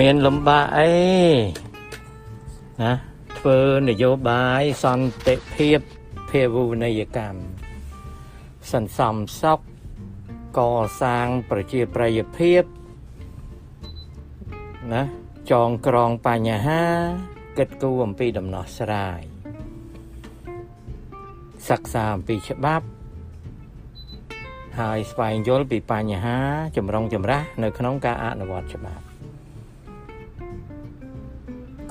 មានលំបាកអីណាធ្វើនយោបាយសន្តិភាពភាវូនីយកម្មសន្សំសុខកសាងប្រជាប្រិយភាពណាចងក្រងបញ្ហា គិតគូរអំពីដំណោះស្រាយសិក្សាអំពីច្បាប់ ហើយស្វែងយល់ពីបញ្ហាចម្រុងចម្រាស់នៅក្នុងការអនុវត្តច្បាប់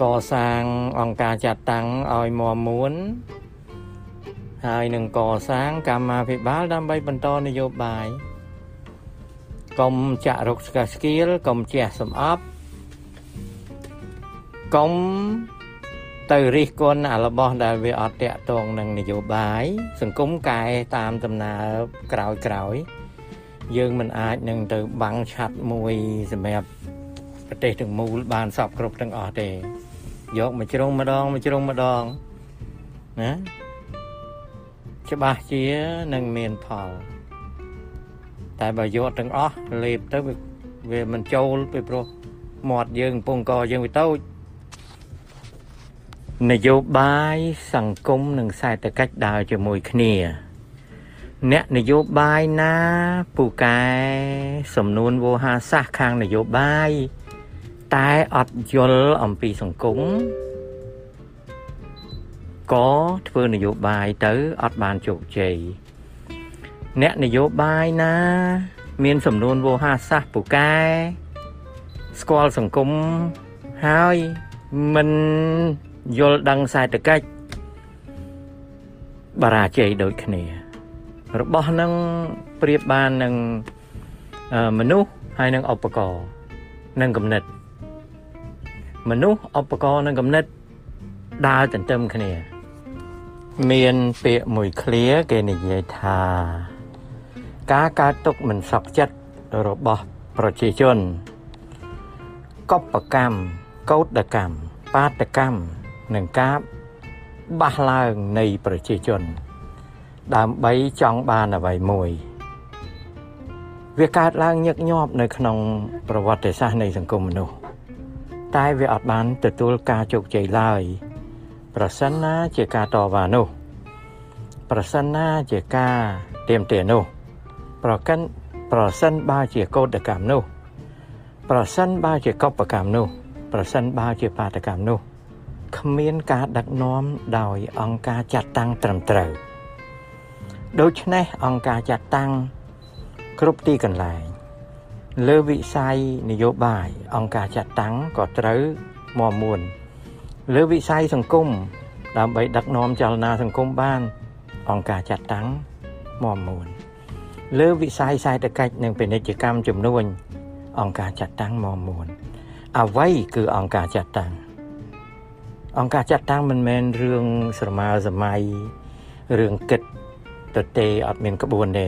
កសាងអង្គការចាត់តាំងឲ្យមមមួនហើយនឹងកសាងកម្មាភិបាលដើម្បីបន្តនយោបាយកុំចាក់រុកស្កាស្គៀលកុំជះសំអប់កុំទៅរិះគន់អារបស់ដែលវាអត់តាក់ទងនឹងនយោបាយសង្គមកែតាមដំណើរក្រោយក្រោយយើងមិនអាចនឹងទៅបាំងឆាត់មួយសម្រាប់ ប្រទេសទាំងមូលបានសពគ្រប់ទាំងអស់ទេយកមួយជ្រុងម្ដងមួយជ្រុងម្ដងណាច្បាស់ជានឹងមានផល តែបើយកទាំងអស់លេបទៅវាមិនចូលពីព្រោះមាត់យើងកំពុងកយើងវាតូចនយោបាយសង្គមនិងសេដ្ឋកិច្ចដើរជាមួយគ្នា អ្នកនយោបាយណាពូកែសំនួនវោហាសាសខាងនយោបាយ តែអត់យល់អំពីសង្គមក៏ធ្វើនយោបាយទៅអត់បានជោគជ័យអ្នកនយោបាយណា មានសំនួនវោហាសាសពូកែស្គាល់សង្គមហើយមិនយល់ដឹងសេដ្ឋកិច្ចបរាជ័យដូចគ្នា របស់នឹងប្រៀបបាននឹងមនុស្សហើយនឹងឧបករណ៍និងគំនិត មនុស្សឧបករណ៍និងគំនិតដើរទន្ទឹមគ្នា មានពាក្យមួយឃ្លាគេនិយាយថា ការកើតទុកមិនសក់ចិត្តរបស់ប្រជាជនកបកម្មកោតកម្មបាតកម្មនិងការបះឡើងនៃប្រជាជន ដើម្បីចង់បានអ្វីមួយ វាកើតឡើងញឹកញាប់នៅក្នុងប្រវត្តិសាស្ត្រនៃសង្គមមនុស្ស តែវាអត់បានទទួលការជោគជ័យឡើយប្រសិនណាជាការតវ៉ានោះ ប្រសិនណាជាការទៀមទានោះ ប្រកិនប្រសិនបើជាកោតកម្មនោះ ប្រសិនបើជាកុបកម្មនោះ ប្រសិនបើជាបាតកម្មនោះគ្មានការដឹកនាំដោយអង្គការចាត់តាំងត្រឹមត្រូវដូច្នេះអង្គការចាត់តាំងគ្រប់ទីកន្លែង លើវិស័យនយោបាយអង្គការចាត់តាំងក៏ត្រូវមមួនលើវិស័យសង្គមដើម្បីដឹកនាំចលនាសង្គមបាន អង្គការចាត់តាំងមមួនលើវិស័យសេដ្ឋកិច្ចនិងពាណិជ្ជកម្មជំនួញអង្គការចាត់តាំងមមួនអ្វីគឺអង្គការចាត់តាំងអង្គការចាត់តាំងមិនមែនរឿងស្រមើសម័យរឿងគិតទៅទេអត់មានក្បួនទេ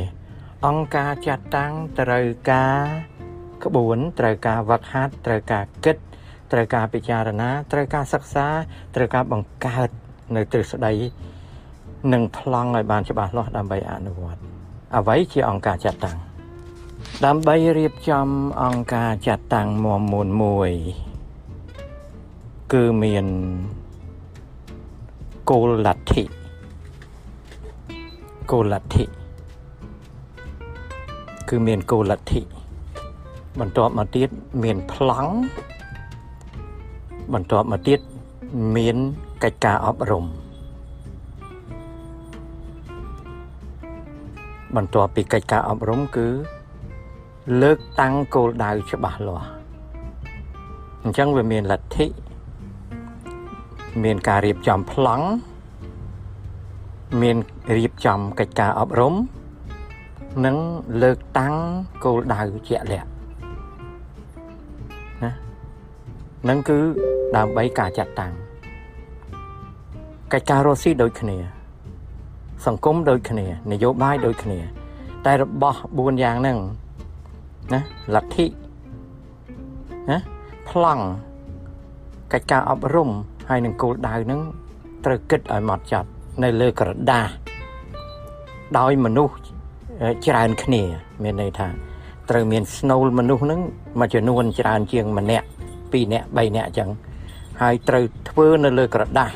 អង្គការចាត់តាំងត្រូវការ ក្បួនត្រូវការវឹកហាត់ត្រូវការគិតត្រូវការពិចារណាត្រូវការសិក្សាត្រូវការបង្កើតនៅទ្រឹស្ដីនិងប្លង់ឲ្យបានច្បាស់លាស់ដើម្បីអនុវត្តអ្វីជាអង្គការចាត់តាំងដើម្បីរៀបចំអង្គការចាត់តាំងមមូនមួយគឺមានគោលលទ្ធិគោលលទ្ធិគឺមានគោលលទ្ធិ បន្ទាប់មកទៀតមានប្លង់បន្ទាប់មកទៀតមានកិច្ចការអប់រំបន្ទាប់ពីកិច្ចការអប់រំគឺ លើកតាំងគោលដៅច្បាស់លាស់អញ្ចឹងវាមានលទ្ធិមានការរៀបចំប្លង់មានរៀបចំកិច្ចការអប់រំ និងលើកតាំងគោលដៅជាក់លាក់ ណានឹងគឺដើម្បីការចាត់តាំងកិច្ចការរស់ស៊ីដូចគ្នា សង្គមដូចគ្នា នយោបាយដូចគ្នា តែរបស់4យ៉ាងហ្នឹងណាលទ្ធិណាប្លង់កិច្ចការអប់រំហើយនឹងគោលដៅហ្នឹងត្រូវគិតឲ្យម៉ត់ចត់នៅលើក្រដាសដោយមនុស្សច្រើនគ្នា មានន័យថា ត្រូវមានស្នូលមនុស្សហ្នឹងមួយចំនួនច្រើនជាងម្នាក់2នាក់3នាក់អញ្ចឹងហើយត្រូវធ្វើនៅលើក្រដាស់